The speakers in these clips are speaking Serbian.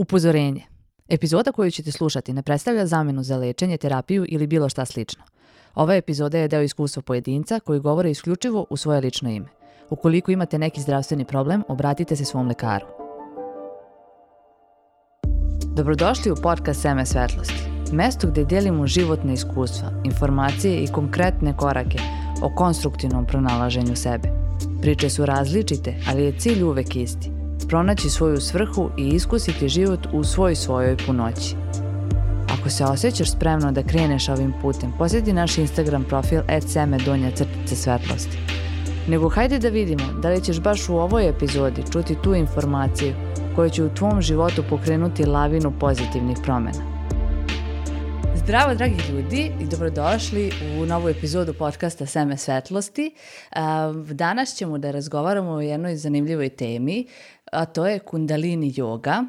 Upozorenje. Epizoda koju ćete slušati ne predstavlja zamenu za lečenje, terapiju ili bilo šta slično. Ova epizoda je deo iskustva pojedinca koji govore isključivo u svoje lično ime. Ukoliko imate neki zdravstveni problem, obratite se svom lekaru. Dobrodošli u podcast Seme svetlosti. Mesto gde delimo životne iskustva, informacije i konkretne korake o konstruktivnom pronalaženju sebe. Priče su različite, ali je cilj uvek isti – pronaći svoju svrhu i iskusiti život u svoj svojoj punoći. Ako se osjećaš spremno da kreneš ovim putem, posjeti naš Instagram profil seme donja crtice svetlosti. Nego hajde da vidimo da li ćeš baš u ovoj epizodi čuti tu informaciju koja će u tvom životu pokrenuti lavinu pozitivnih promena. Zdravo, dragi ljudi i dobrodošli u novu epizodu podcasta Seme svetlosti. Danas ćemo da razgovaramo o jednoj zanimljivoj temi, a to je kundalini yoga.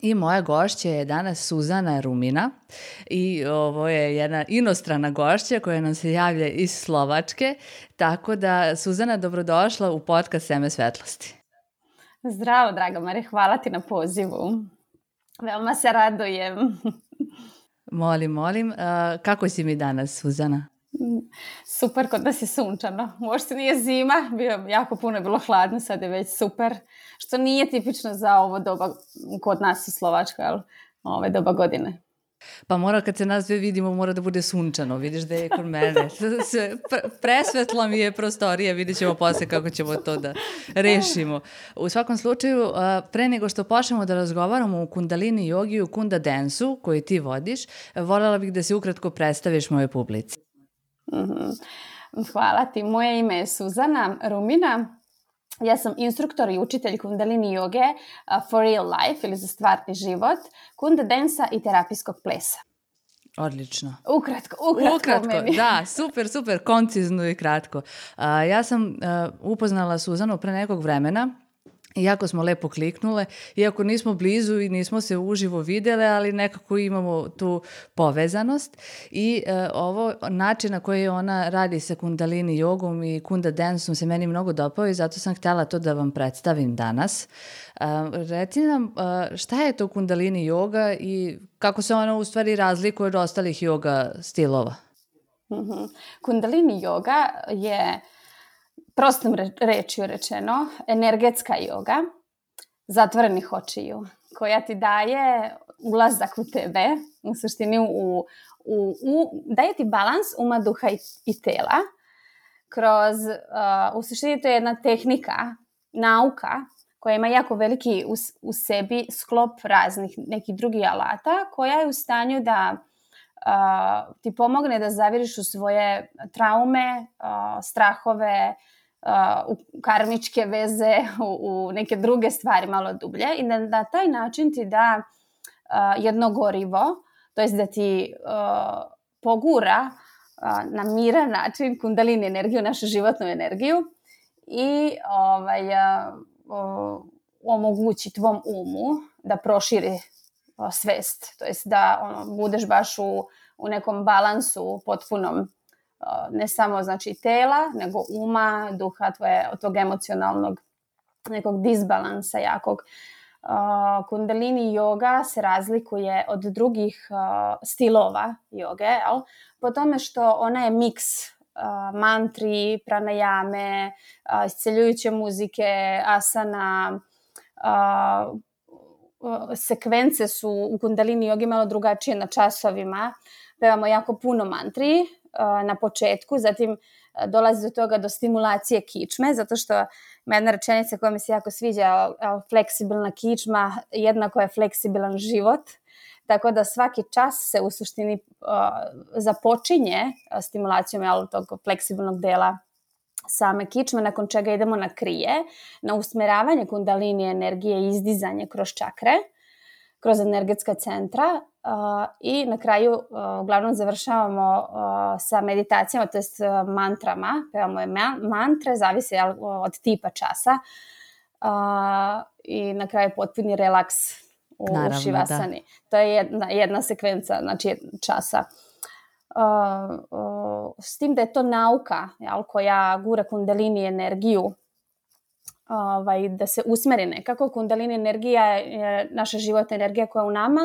I moja gošća je danas Suzana Rumina i ovo je jedna inostrana gošća koja nam se javlja iz Slovačke, tako da Suzana dobrodošla u podcast Seme svetlosti. Zdravo, draga Mare, hvala ti na pozivu. Veoma se radujem. Molim, molim. kako si mi danas, Suzana? Super, kod nas je sunčano. Uopšte nije zima, bio jako puno je bilo hladno, sad je već super. Što nije tipično za ovo doba kod nas u Slovačkoj, ali ove doba godine. Pa mora kad se nas dve vidimo mora da bude sunčano, vidiš da je kod mene. Presvetla mi je prostorija, vidjet ćemo posle kako ćemo to da rešimo. U svakom slučaju, pre nego što počnemo da razgovaramo o kundalini jogi o kunda densu koji ti vodiš, voljela bih da se ukratko predstaviš moje publici. -hmm. Hvala ti. Moje ime je Suzana Rumina. Ja sam instruktor i učitelj kundalini joge for real life ili za stvarni život, kunda densa i terapijskog plesa. Odlično. Ukratko, ukratko. Ukratko, meni. da, super, super, koncizno i kratko. Uh, ja sam uh, upoznala Suzanu pre nekog vremena Iako smo lepo kliknule, iako nismo blizu i nismo se uživo videle, ali nekako imamo tu povezanost i e, ovo način na koji ona radi sa kundalini jogom i kunda danceom se meni mnogo dopao i zato sam htela to da vam predstavim danas. E, reci nam e, šta je to kundalini joga i kako se ona u stvari razlikuje od ostalih joga stilova? Mm -hmm. Kundalini joga je prostom rečju rečeno, energetska joga zatvorenih očiju, koja ti daje ulazak u tebe, u suštini u, u, u, daje ti balans uma, duha i, i tela, kroz, uh, u suštini to je jedna tehnika, nauka, koja ima jako veliki u, u sebi sklop raznih nekih drugih alata, koja je u stanju da uh, ti pomogne da zaviriš u svoje traume, uh, strahove, u karmičke veze, u, u neke druge stvari malo dublje i da na taj način ti da uh, jedno gorivo, to jest da ti uh, pogura uh, na miran način kundalini energiju, našu životnu energiju i ovaj, uh, omogući tvom umu da proširi uh, svest, to jest da ono, budeš baš u, u nekom balansu potpunom ne samo znači tela, nego uma, duha, tvoje, tog emocionalnog nekog disbalansa jakog. Kundalini yoga se razlikuje od drugih stilova joge, jel? po tome što ona je miks mantri, pranajame, isceljujuće muzike, asana, sekvence su u kundalini jogi malo drugačije na časovima. Pevamo jako puno mantri, na početku, zatim dolazi do toga do stimulacije kičme, zato što ima jedna rečenica koja mi se jako sviđa, fleksibilna kičma jednako je fleksibilan život, tako da svaki čas se u suštini započinje stimulacijom jel, tog fleksibilnog dela same kičme, nakon čega idemo na krije, na usmeravanje kundalini energije i izdizanje kroz čakre, kroz energetska centra i na kraju uh, uglavnom završavamo uh, sa meditacijama, to jest mantrama, pevamo je mantre, zavisi od tipa časa uh, i na kraju potpuni relaks u Naravno, šivasani. Da. To je jedna, jedna sekvenca, znači časa. Uh, uh, s tim da je to nauka jel, koja gura kundalini energiju ovaj, da se usmeri nekako. Kundalini energija je naša životna energija koja je u nama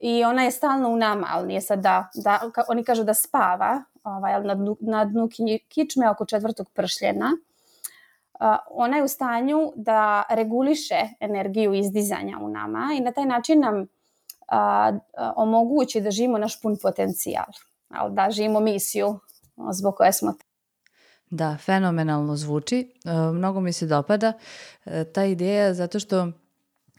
i ona je stalno u nama, ali nije sad da, da oni kažu da spava, ovaj, na, dnu, na dnu kičme oko četvrtog pršljena. Uh, ona je u stanju da reguliše energiju izdizanja u nama i na taj način nam uh, omogući da živimo naš pun potencijal, da živimo misiju zbog koje smo Da, fenomenalno zvuči. Mnogo mi se dopada ta ideja zato što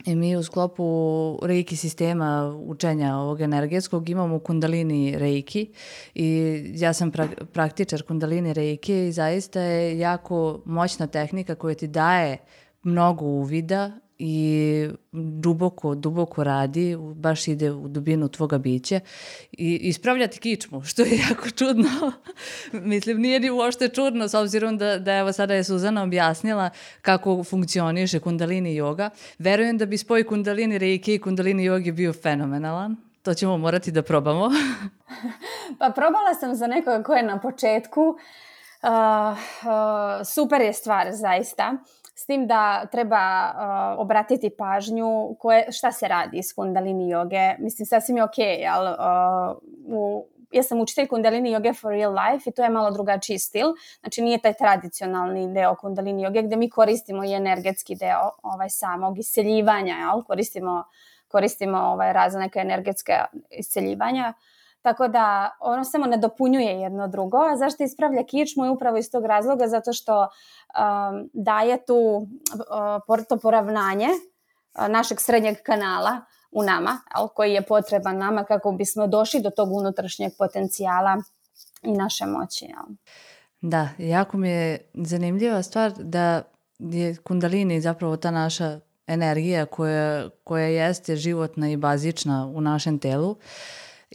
I mi u sklopu reiki sistema učenja ovog energetskog imamo kundalini reiki i ja sam pra praktičar kundalini reiki i zaista je jako moćna tehnika koja ti daje mnogo uvida i duboko, duboko radi, baš ide u dubinu tvoga bića i ispravljati kičmu, što je jako čudno. Mislim, nije ni uošte čudno, s obzirom da, da evo sada je Suzana objasnila kako funkcioniše kundalini yoga. Verujem da bi spoj kundalini reiki i kundalini yogi bio fenomenalan. To ćemo morati da probamo. pa probala sam za nekoga ko je na početku. Uh, uh, super je stvar, zaista. S tim da treba uh, obratiti pažnju koje, šta se radi iz kundalini joge. Mislim, sasvim je okej, okay, ali uh, u, ja sam učitelj kundalini joge for real life i to je malo drugačiji stil. Znači nije taj tradicionalni deo kundalini joge gde mi koristimo i energetski deo ovaj, samog isceljivanja, jel? koristimo, koristimo ovaj, razne neke energetske isceljivanja. Tako da ono samo nadopunjuje jedno drugo. A zašto ispravlja kičmu je upravo iz tog razloga zato što um, daje tu uh, to poravnanje uh, našeg srednjeg kanala u nama, al, koji je potreban nama kako bismo došli do tog unutrašnjeg potencijala i naše moći. Jel? Da, jako mi je zanimljiva stvar da je kundalini zapravo ta naša energija koja, koja jeste životna i bazična u našem telu.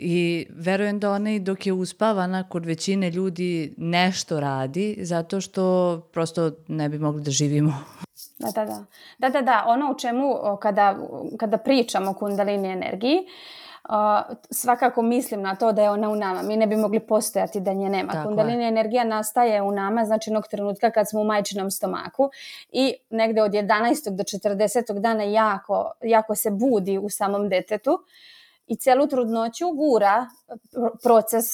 I verujem da ona i dok je uspavana kod većine ljudi nešto radi zato što prosto ne bi mogli da živimo. Da, da, da. Da, da, da. Ono u čemu kada, kada pričamo o kundalini energiji, Uh, svakako mislim na to da je ona u nama. Mi ne bi mogli postojati da nje nema. Tako Kundalini je. energija nastaje u nama, znači jednog trenutka kad smo u majčinom stomaku i negde od 11. do 40. dana jako, jako se budi u samom detetu. Uh, i celu trudnoću gura proces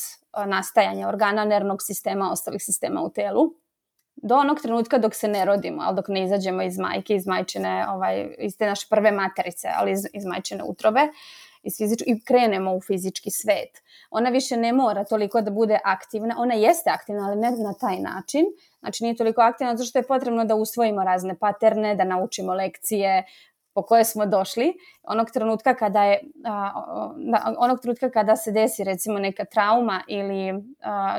nastajanja organa nervnog sistema, ostalih sistema u telu, do onog trenutka dok se ne rodimo, ali dok ne izađemo iz majke, iz majčine, ovaj, iz te naše prve materice, ali iz, iz majčine utrobe, iz fizič, i krenemo u fizički svet. Ona više ne mora toliko da bude aktivna, ona jeste aktivna, ali ne na taj način, znači nije toliko aktivna zato što je potrebno da usvojimo razne paterne, da naučimo lekcije, po koje smo došli, onog trenutka kada je onog trenutka kada se desi recimo neka trauma ili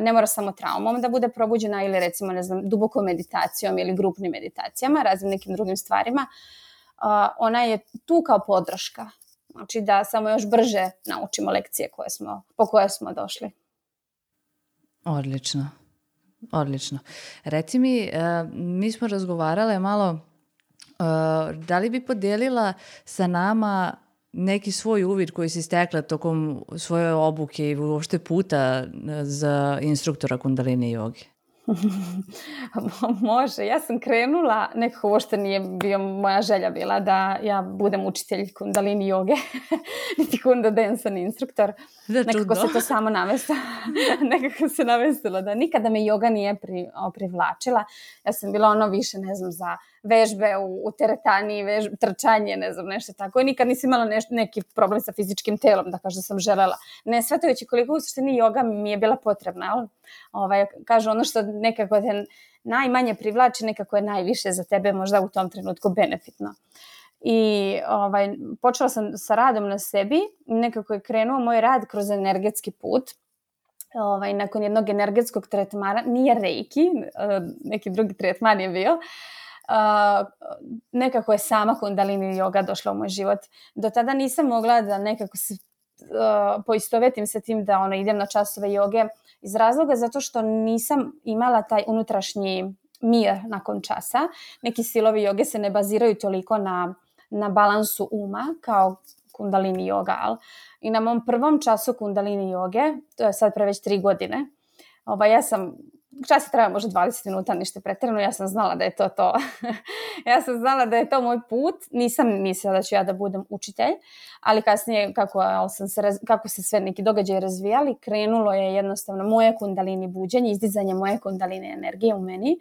ne mora samo traumom da bude probuđena ili recimo ne znam dubokom meditacijom ili grupnim meditacijama, raznim nekim drugim stvarima, ona je tu kao podrška. Znači da samo još brže naučimo lekcije koje smo, po koje smo došli. Odlično. Odlično. Reci mi, mi smo razgovarale malo da li bi podelila sa nama neki svoj uvid koji si stekla tokom svoje obuke i uopšte puta za instruktora kundalini jogi? Može, ja sam krenula, nekako uopšte nije bio moja želja bila da ja budem učitelj kundalini joge, niti kunda dance instruktor. Da, nekako se to samo navestilo. nekako se navestilo da nikada me joga nije pri, privlačila. Ja sam bila ono više, ne znam, za vežbe u, u teretani, vež, trčanje, ne znam, nešto tako. I nikad nisam imala neš, neki problem sa fizičkim telom, da kažem da sam želela. Ne svetajući koliko u suštini joga mi je bila potrebna. Ali, ovaj, kažu ono što nekako te najmanje privlači, nekako je najviše za tebe možda u tom trenutku benefitno. I ovaj, počela sam sa radom na sebi, nekako je krenuo moj rad kroz energetski put, ovaj, nakon jednog energetskog tretmana, nije reiki, eh, neki drugi tretman je bio, nekako je sama kundalini yoga došla u moj život. Do tada nisam mogla da nekako se uh, poistovetim sa tim da ono, idem na časove joge iz razloga zato što nisam imala taj unutrašnji mir nakon časa. Neki silovi joge se ne baziraju toliko na, na balansu uma kao kundalini yoga. Al. I na mom prvom času kundalini joge, to je sad pre već tri godine, ovaj, ja sam čas treba možda 20 minuta, ništa pretjerano, ja sam znala da je to to. ja sam znala da je to moj put, nisam mislila da ću ja da budem učitelj, ali kasnije kako, sam se, kako se sve neki događaje razvijali, krenulo je jednostavno moje kundalini buđenje, izdizanje moje kundalini energije u meni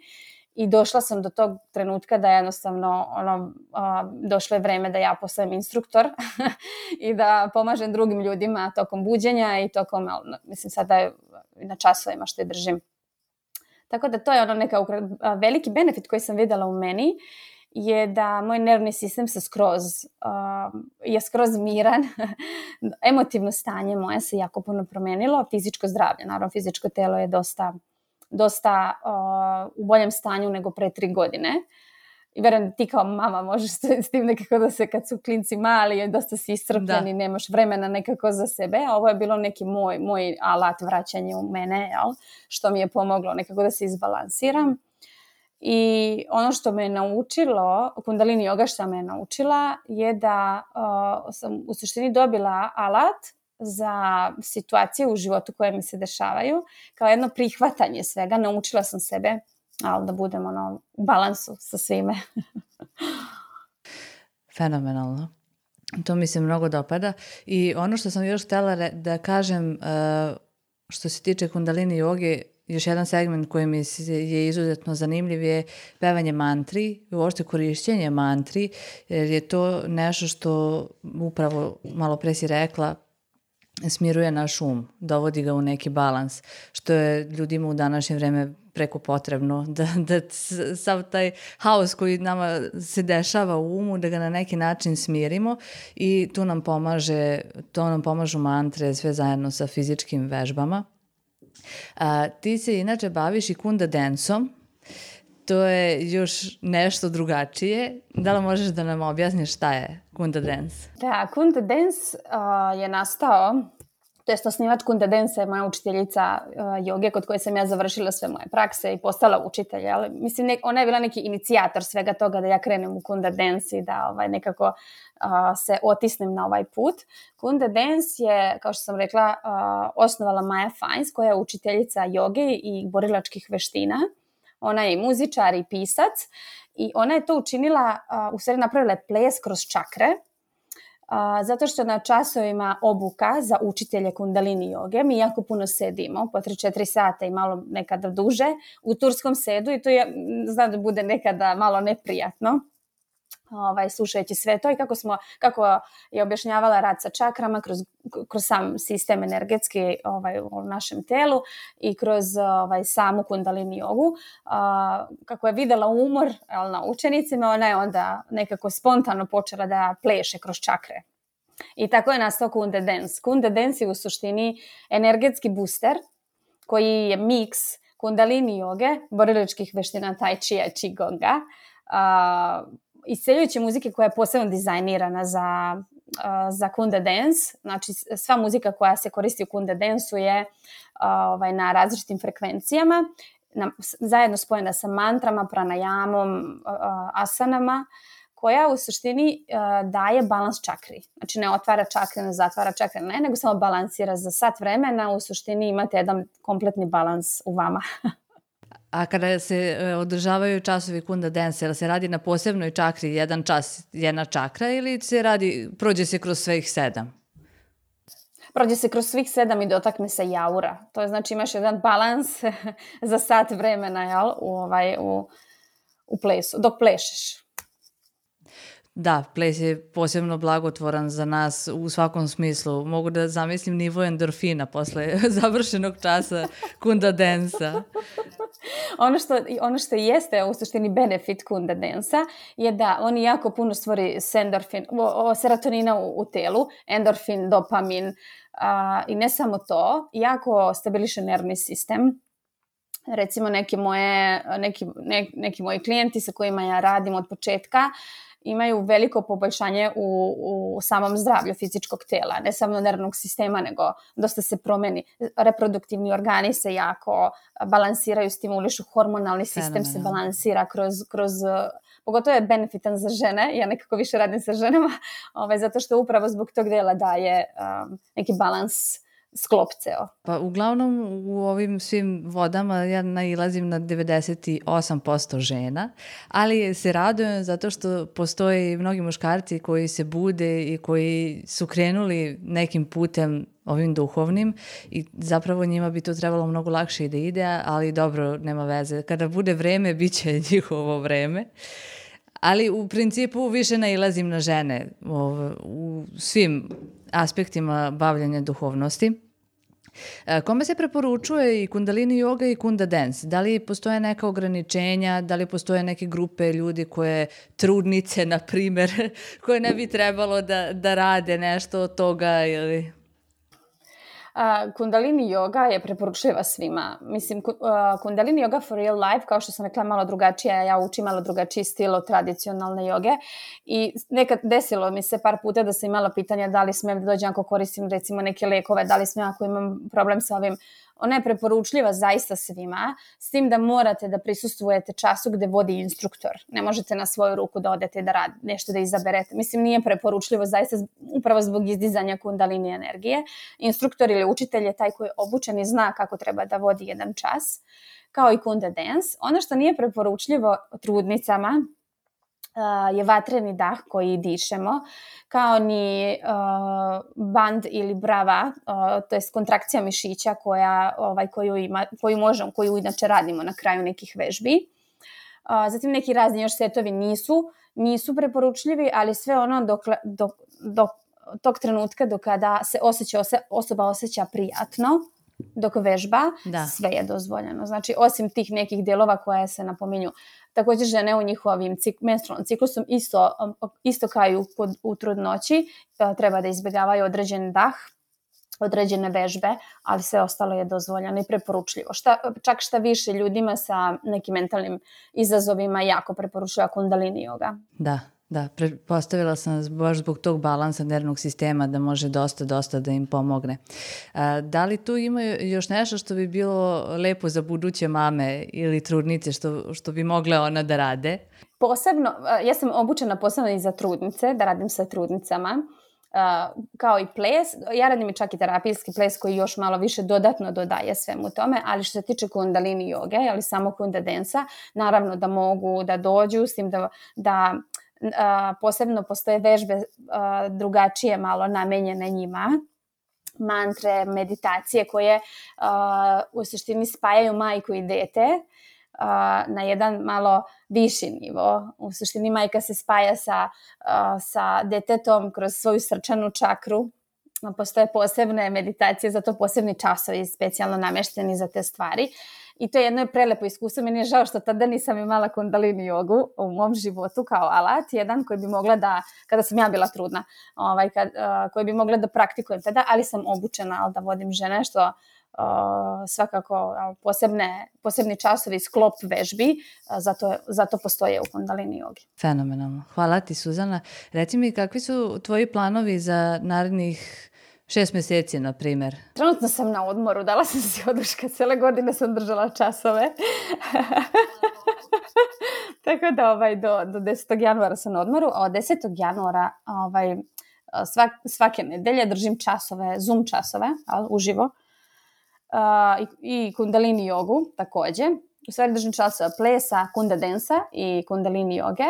i došla sam do tog trenutka da jednostavno ono, a, došlo je vreme da ja postajem instruktor i da pomažem drugim ljudima tokom buđenja i tokom, mislim sada je na časovima što je držim. Tako da to je ono neka veliki benefit koji sam videla u meni je da moj nervni sistem se skroz, uh, je skroz miran. Emotivno stanje moje se jako puno promenilo. Fizičko zdravlje, naravno fizičko telo je dosta dosta uh, u boljem stanju nego pre tri godine. I verujem da ti kao mama možeš s tim nekako da se kad su klinci mali i dosta si iscrpljeni, da. nemaš vremena nekako za sebe. A ovo je bilo neki moj, moj alat vraćanja u mene, jel? što mi je pomoglo nekako da se izbalansiram. I ono što me je naučilo, kundalini yoga što me je naučila, je da uh, sam u suštini dobila alat za situacije u životu koje mi se dešavaju, kao jedno prihvatanje svega, naučila sam sebe ali da budem ono, u balansu sa svime. Fenomenalno. To mi se mnogo dopada. I ono što sam još htela da kažem, uh, što se tiče kundalini joge, još jedan segment koji mi je izuzetno zanimljiv je pevanje mantri, uopšte korišćenje mantri, jer je to nešto što upravo malo pre si rekla, smiruje naš um, dovodi ga u neki balans, što je ljudima u današnje vreme preko potrebno, da, da sav taj haos koji nama se dešava u umu, da ga na neki način smirimo i tu nam pomaže, to nam pomažu mantre sve zajedno sa fizičkim vežbama. A, ti se inače baviš i kunda densom, to je još nešto drugačije. Da li možeš da nam objasniš šta je Kunda Dance? Da, Kunda Dance uh, je nastao to jest osnivač Kunda Dance je moja učiteljica uh, joge kod koje sam ja završila sve moje prakse i postala učitelj. Ali, mislim, nek, ona je bila neki inicijator svega toga da ja krenem u Kunda Dance i da ovaj, nekako se otisnem na ovaj put. Kunda Dance je, kao što sam rekla, osnovala Maja Fines koja je učiteljica joge i borilačkih veština. Ona je muzičar i pisac i ona je to učinila, u stvari napravila je ples kroz čakre, a, zato što na časovima obuka za učitelje kundalini joge mi jako puno sedimo, po 3-4 sata i malo nekada duže, u turskom sedu i to je, znam da bude nekada malo neprijatno ovaj, slušajući sve to i kako, smo, kako je objašnjavala rad sa čakrama kroz, kroz sam sistem energetski ovaj, u našem telu i kroz ovaj, samu kundalini jogu. A, kako je videla umor ali, na učenicima, ona je onda nekako spontano počela da pleše kroz čakre. I tako je nastao Kunde Dance. Kunde Dance je u suštini energetski booster koji je miks kundalini joge, borilačkih veština tai chi i qigonga, isceljujuće muzike koja je posebno dizajnirana za, za Kunda Dance. Znači, sva muzika koja se koristi u Kunda Dance-u je ovaj, na različitim frekvencijama, na, zajedno spojena sa mantrama, pranajamom, asanama, koja u suštini daje balans čakri. Znači ne otvara čakre, ne zatvara čakre, ne, nego samo balansira za sat vremena, u suštini imate jedan kompletni balans u vama. A kada se e, održavaju časovi kunda dance, se radi na posebnoj čakri jedan čas, jedna čakra ili se radi, prođe se kroz svih sedam? Prođe se kroz svih sedam i dotakne se jaura. To je znači imaš jedan balans za sat vremena jel, u, ovaj, u, u plesu, dok plešeš. Da, ples je posebno blagotvoran za nas u svakom smislu. Mogu da zamislim nivo endorfina posle završenog časa kunda densa. ono, što, ono što jeste u suštini benefit kunda densa je da oni jako puno stvori endorfin, o, o, serotonina u, u telu, endorfin, dopamin a, i ne samo to, jako stabiliše nervni sistem, recimo neki moje neki, ne, neki moji klijenti sa kojima ja radim od početka imaju veliko poboljšanje u, u samom zdravlju fizičkog tela, ne samo nervnog sistema, nego dosta se promeni. Reproduktivni organi se jako balansiraju, stimulišu, hormonalni sistem Fenomenal. se balansira kroz, kroz pogotovo je benefitan za žene, ja nekako više radim sa ženama, ovaj, zato što upravo zbog tog dela daje um, neki balans sklop ceo. Pa uglavnom u ovim svim vodama ja nailazim na 98% žena, ali se radujem zato što postoje mnogi muškarci koji se bude i koji su krenuli nekim putem ovim duhovnim i zapravo njima bi to trebalo mnogo lakše i da ide, ali dobro, nema veze. Kada bude vreme, bit će njihovo vreme. Ali u principu više nailazim na žene u svim aspektima bavljanja duhovnosti. E, kome se preporučuje i kundalini yoga i kunda dance? Da li postoje neka ograničenja, da li postoje neke grupe ljudi koje, trudnice, na primer, koje ne bi trebalo da, da rade nešto od toga ili... Kundalini yoga je preporučljiva svima. Mislim, kundalini yoga for real life, kao što sam rekla, malo drugačija, ja učim malo drugačiji stil od tradicionalne joge i nekad desilo mi se par puta da sam imala pitanja da li smijem da dođem ako koristim recimo neke lekove, da li smijem ako imam problem sa ovim Ona je preporučljiva zaista svima, s tim da morate da prisustvujete času gde vodi instruktor. Ne možete na svoju ruku da odete da rad, nešto da izaberete. Mislim, nije preporučljivo zaista upravo zbog izdizanja kundalini energije. Instruktor ili učitelj je taj koji je obučen i zna kako treba da vodi jedan čas, kao i kunda dance. Ono što nije preporučljivo trudnicama, je vatreni dah koji dišemo, kao ni uh, band ili brava, uh, to je kontrakcija mišića koja, ovaj, koju, ima, koju možemo, koju inače radimo na kraju nekih vežbi. Uh, zatim neki razni još setovi nisu, nisu preporučljivi, ali sve ono dok, dok, dok tog trenutka do kada se osjeća, osoba osjeća prijatno, dok vežba, da. sve je dozvoljeno. Znači, osim tih nekih delova koje se napominju Takođe žene u njihovim cik, menstrualnom ciklusom isto, um, isto kao i u, trudnoći uh, treba da izbjegavaju određen dah, određene vežbe, ali sve ostalo je dozvoljeno i preporučljivo. Šta, čak šta više ljudima sa nekim mentalnim izazovima jako preporučljiva kundalini yoga. Da, Da, postavila sam baš zbog tog balansa nervnog sistema da može dosta, dosta da im pomogne. A, da li tu ima još nešto što bi bilo lepo za buduće mame ili trudnice što, što bi mogle ona da rade? Posebno, ja sam obučena posebno i za trudnice, da radim sa trudnicama. Kao i ples, ja radim i čak i terapijski ples koji još malo više dodatno dodaje svemu tome, ali što se tiče kundalini joge, ali samo kunda densa, naravno da mogu da dođu s tim da, da a, posebno postoje vežbe a, drugačije malo namenjene njima, mantre, meditacije koje a, u suštini spajaju majku i dete a, na jedan malo viši nivo. U suštini majka se spaja sa, a, sa detetom kroz svoju srčanu čakru, postoje posebne meditacije, zato posebni časovi specijalno namešteni za te stvari. Uh, I to je jedno prelepo iskustvo. Meni je žao što tada nisam imala kundalini jogu u mom životu kao alat, jedan koji bi mogla da, kada sam ja bila trudna, ovaj, kad, uh, koji bi mogla da praktikujem tada, ali sam obučena da vodim žene, što Uh, svakako posebne, posebni časovi sklop vežbi, uh, zato, zato postoje u kundalini jogi. Fenomenalno. Hvala ti Suzana. Reci mi kakvi su tvoji planovi za narednih Šest meseci, na primer. Trenutno sam na odmoru, dala sam si oduška, cele godine sam držala časove. Tako da ovaj, do, do 10. januara sam na odmoru, a od 10. januara ovaj, svak, svake nedelje držim časove, Zoom časove, ali, uživo, uh, i, i kundalini jogu takođe. U stvari držim časove plesa, kunda densa i kundalini joge.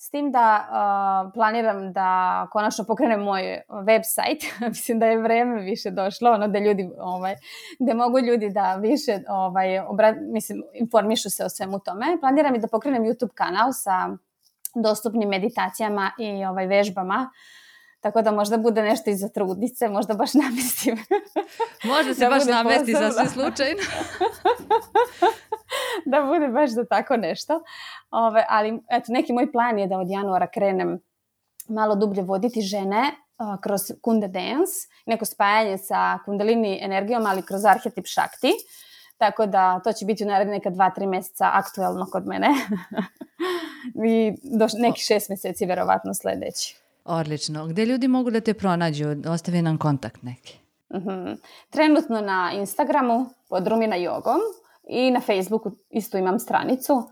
S tim da uh, planiram da konačno pokrenem moj web sajt. Mislim da je vreme više došlo, ono da ljudi, ovaj, da mogu ljudi da više ovaj, obra, mislim, informišu se o svemu tome. Planiram i da pokrenem YouTube kanal sa dostupnim meditacijama i ovaj, vežbama Tako da možda bude nešto i za trudnice, možda baš namestim. Možda se da baš namesti za sve slučajno. da bude baš za tako nešto. Ove, ali eto, neki moj plan je da od januara krenem malo dublje voditi žene uh, kroz kunda dance, neko spajanje sa kundalini energijom, ali kroz arhetip šakti. Tako da to će biti u naredne neka dva, tri meseca aktuelno kod mene. I do nekih šest meseci verovatno sledeći. Odlično. Gde ljudi mogu da te pronađu? Ostavi nam kontakt neki. -hmm. Trenutno na Instagramu pod Rumina jogom i na Facebooku isto imam stranicu.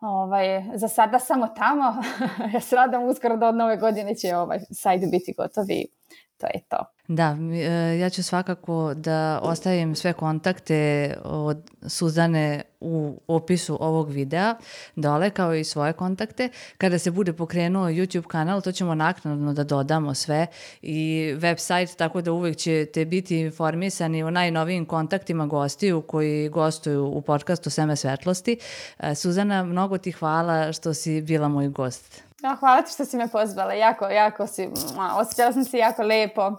Ovaj, za sada samo tamo. ja se radam uskoro do nove godine će ovaj sajt biti gotovi to je to. Da, e, ja ću svakako da ostavim sve kontakte od Suzane u opisu ovog videa dole kao i svoje kontakte. Kada se bude pokrenuo YouTube kanal, to ćemo naknadno da dodamo sve i website, tako da uvek ćete biti informisani o najnovijim kontaktima gostiju koji gostuju u podcastu Seme svetlosti. E, Suzana, mnogo ti hvala što si bila moj gost. Ja, hvala ti što si me pozvala. Jako, jako si, osjećala sam se jako lepo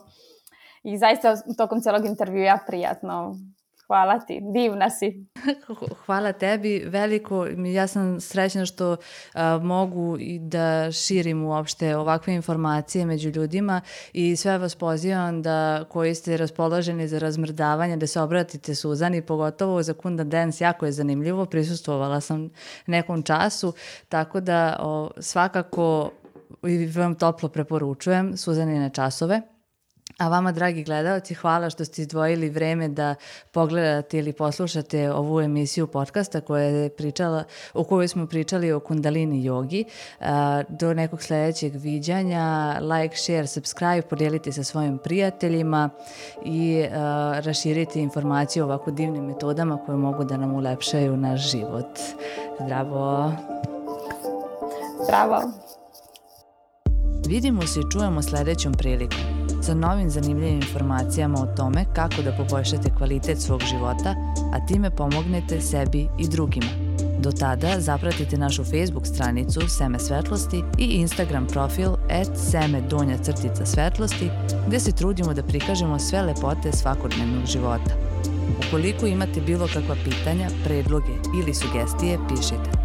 i zaista tokom celog intervjua prijatno. Hvala ti, divna si. Hvala tebi veliko. Ja sam srećna što a, mogu i da širim uopšte ovakve informacije među ljudima i sve vas pozivam da koji ste raspoloženi za razmrdavanje, da se obratite Suzani, pogotovo za Kunda Dance, jako je zanimljivo, prisustvovala sam nekom času, tako da o, svakako vam toplo preporučujem Suzanine časove. A vama, dragi gledalci, hvala što ste izdvojili vreme da pogledate ili poslušate ovu emisiju podcasta koja je pričala, u kojoj smo pričali o kundalini jogi. Do nekog sledećeg viđanja, like, share, subscribe, podijelite sa svojim prijateljima i raširite informacije o ovako divnim metodama koje mogu da nam ulepšaju naš život. Zdravo! Zdravo! Vidimo se i čujemo sledećom prilikom sa novim zanimljivim informacijama o tome kako da poboljšate kvalitet svog života, a time pomognete sebi i drugima. Do tada zapratite našu Facebook stranicu Seme svetlosti i Instagram profil at seme donja crtica svetlosti gde se trudimo da prikažemo sve lepote svakodnevnog života. Ukoliko imate bilo kakva pitanja, predloge ili sugestije, pišite.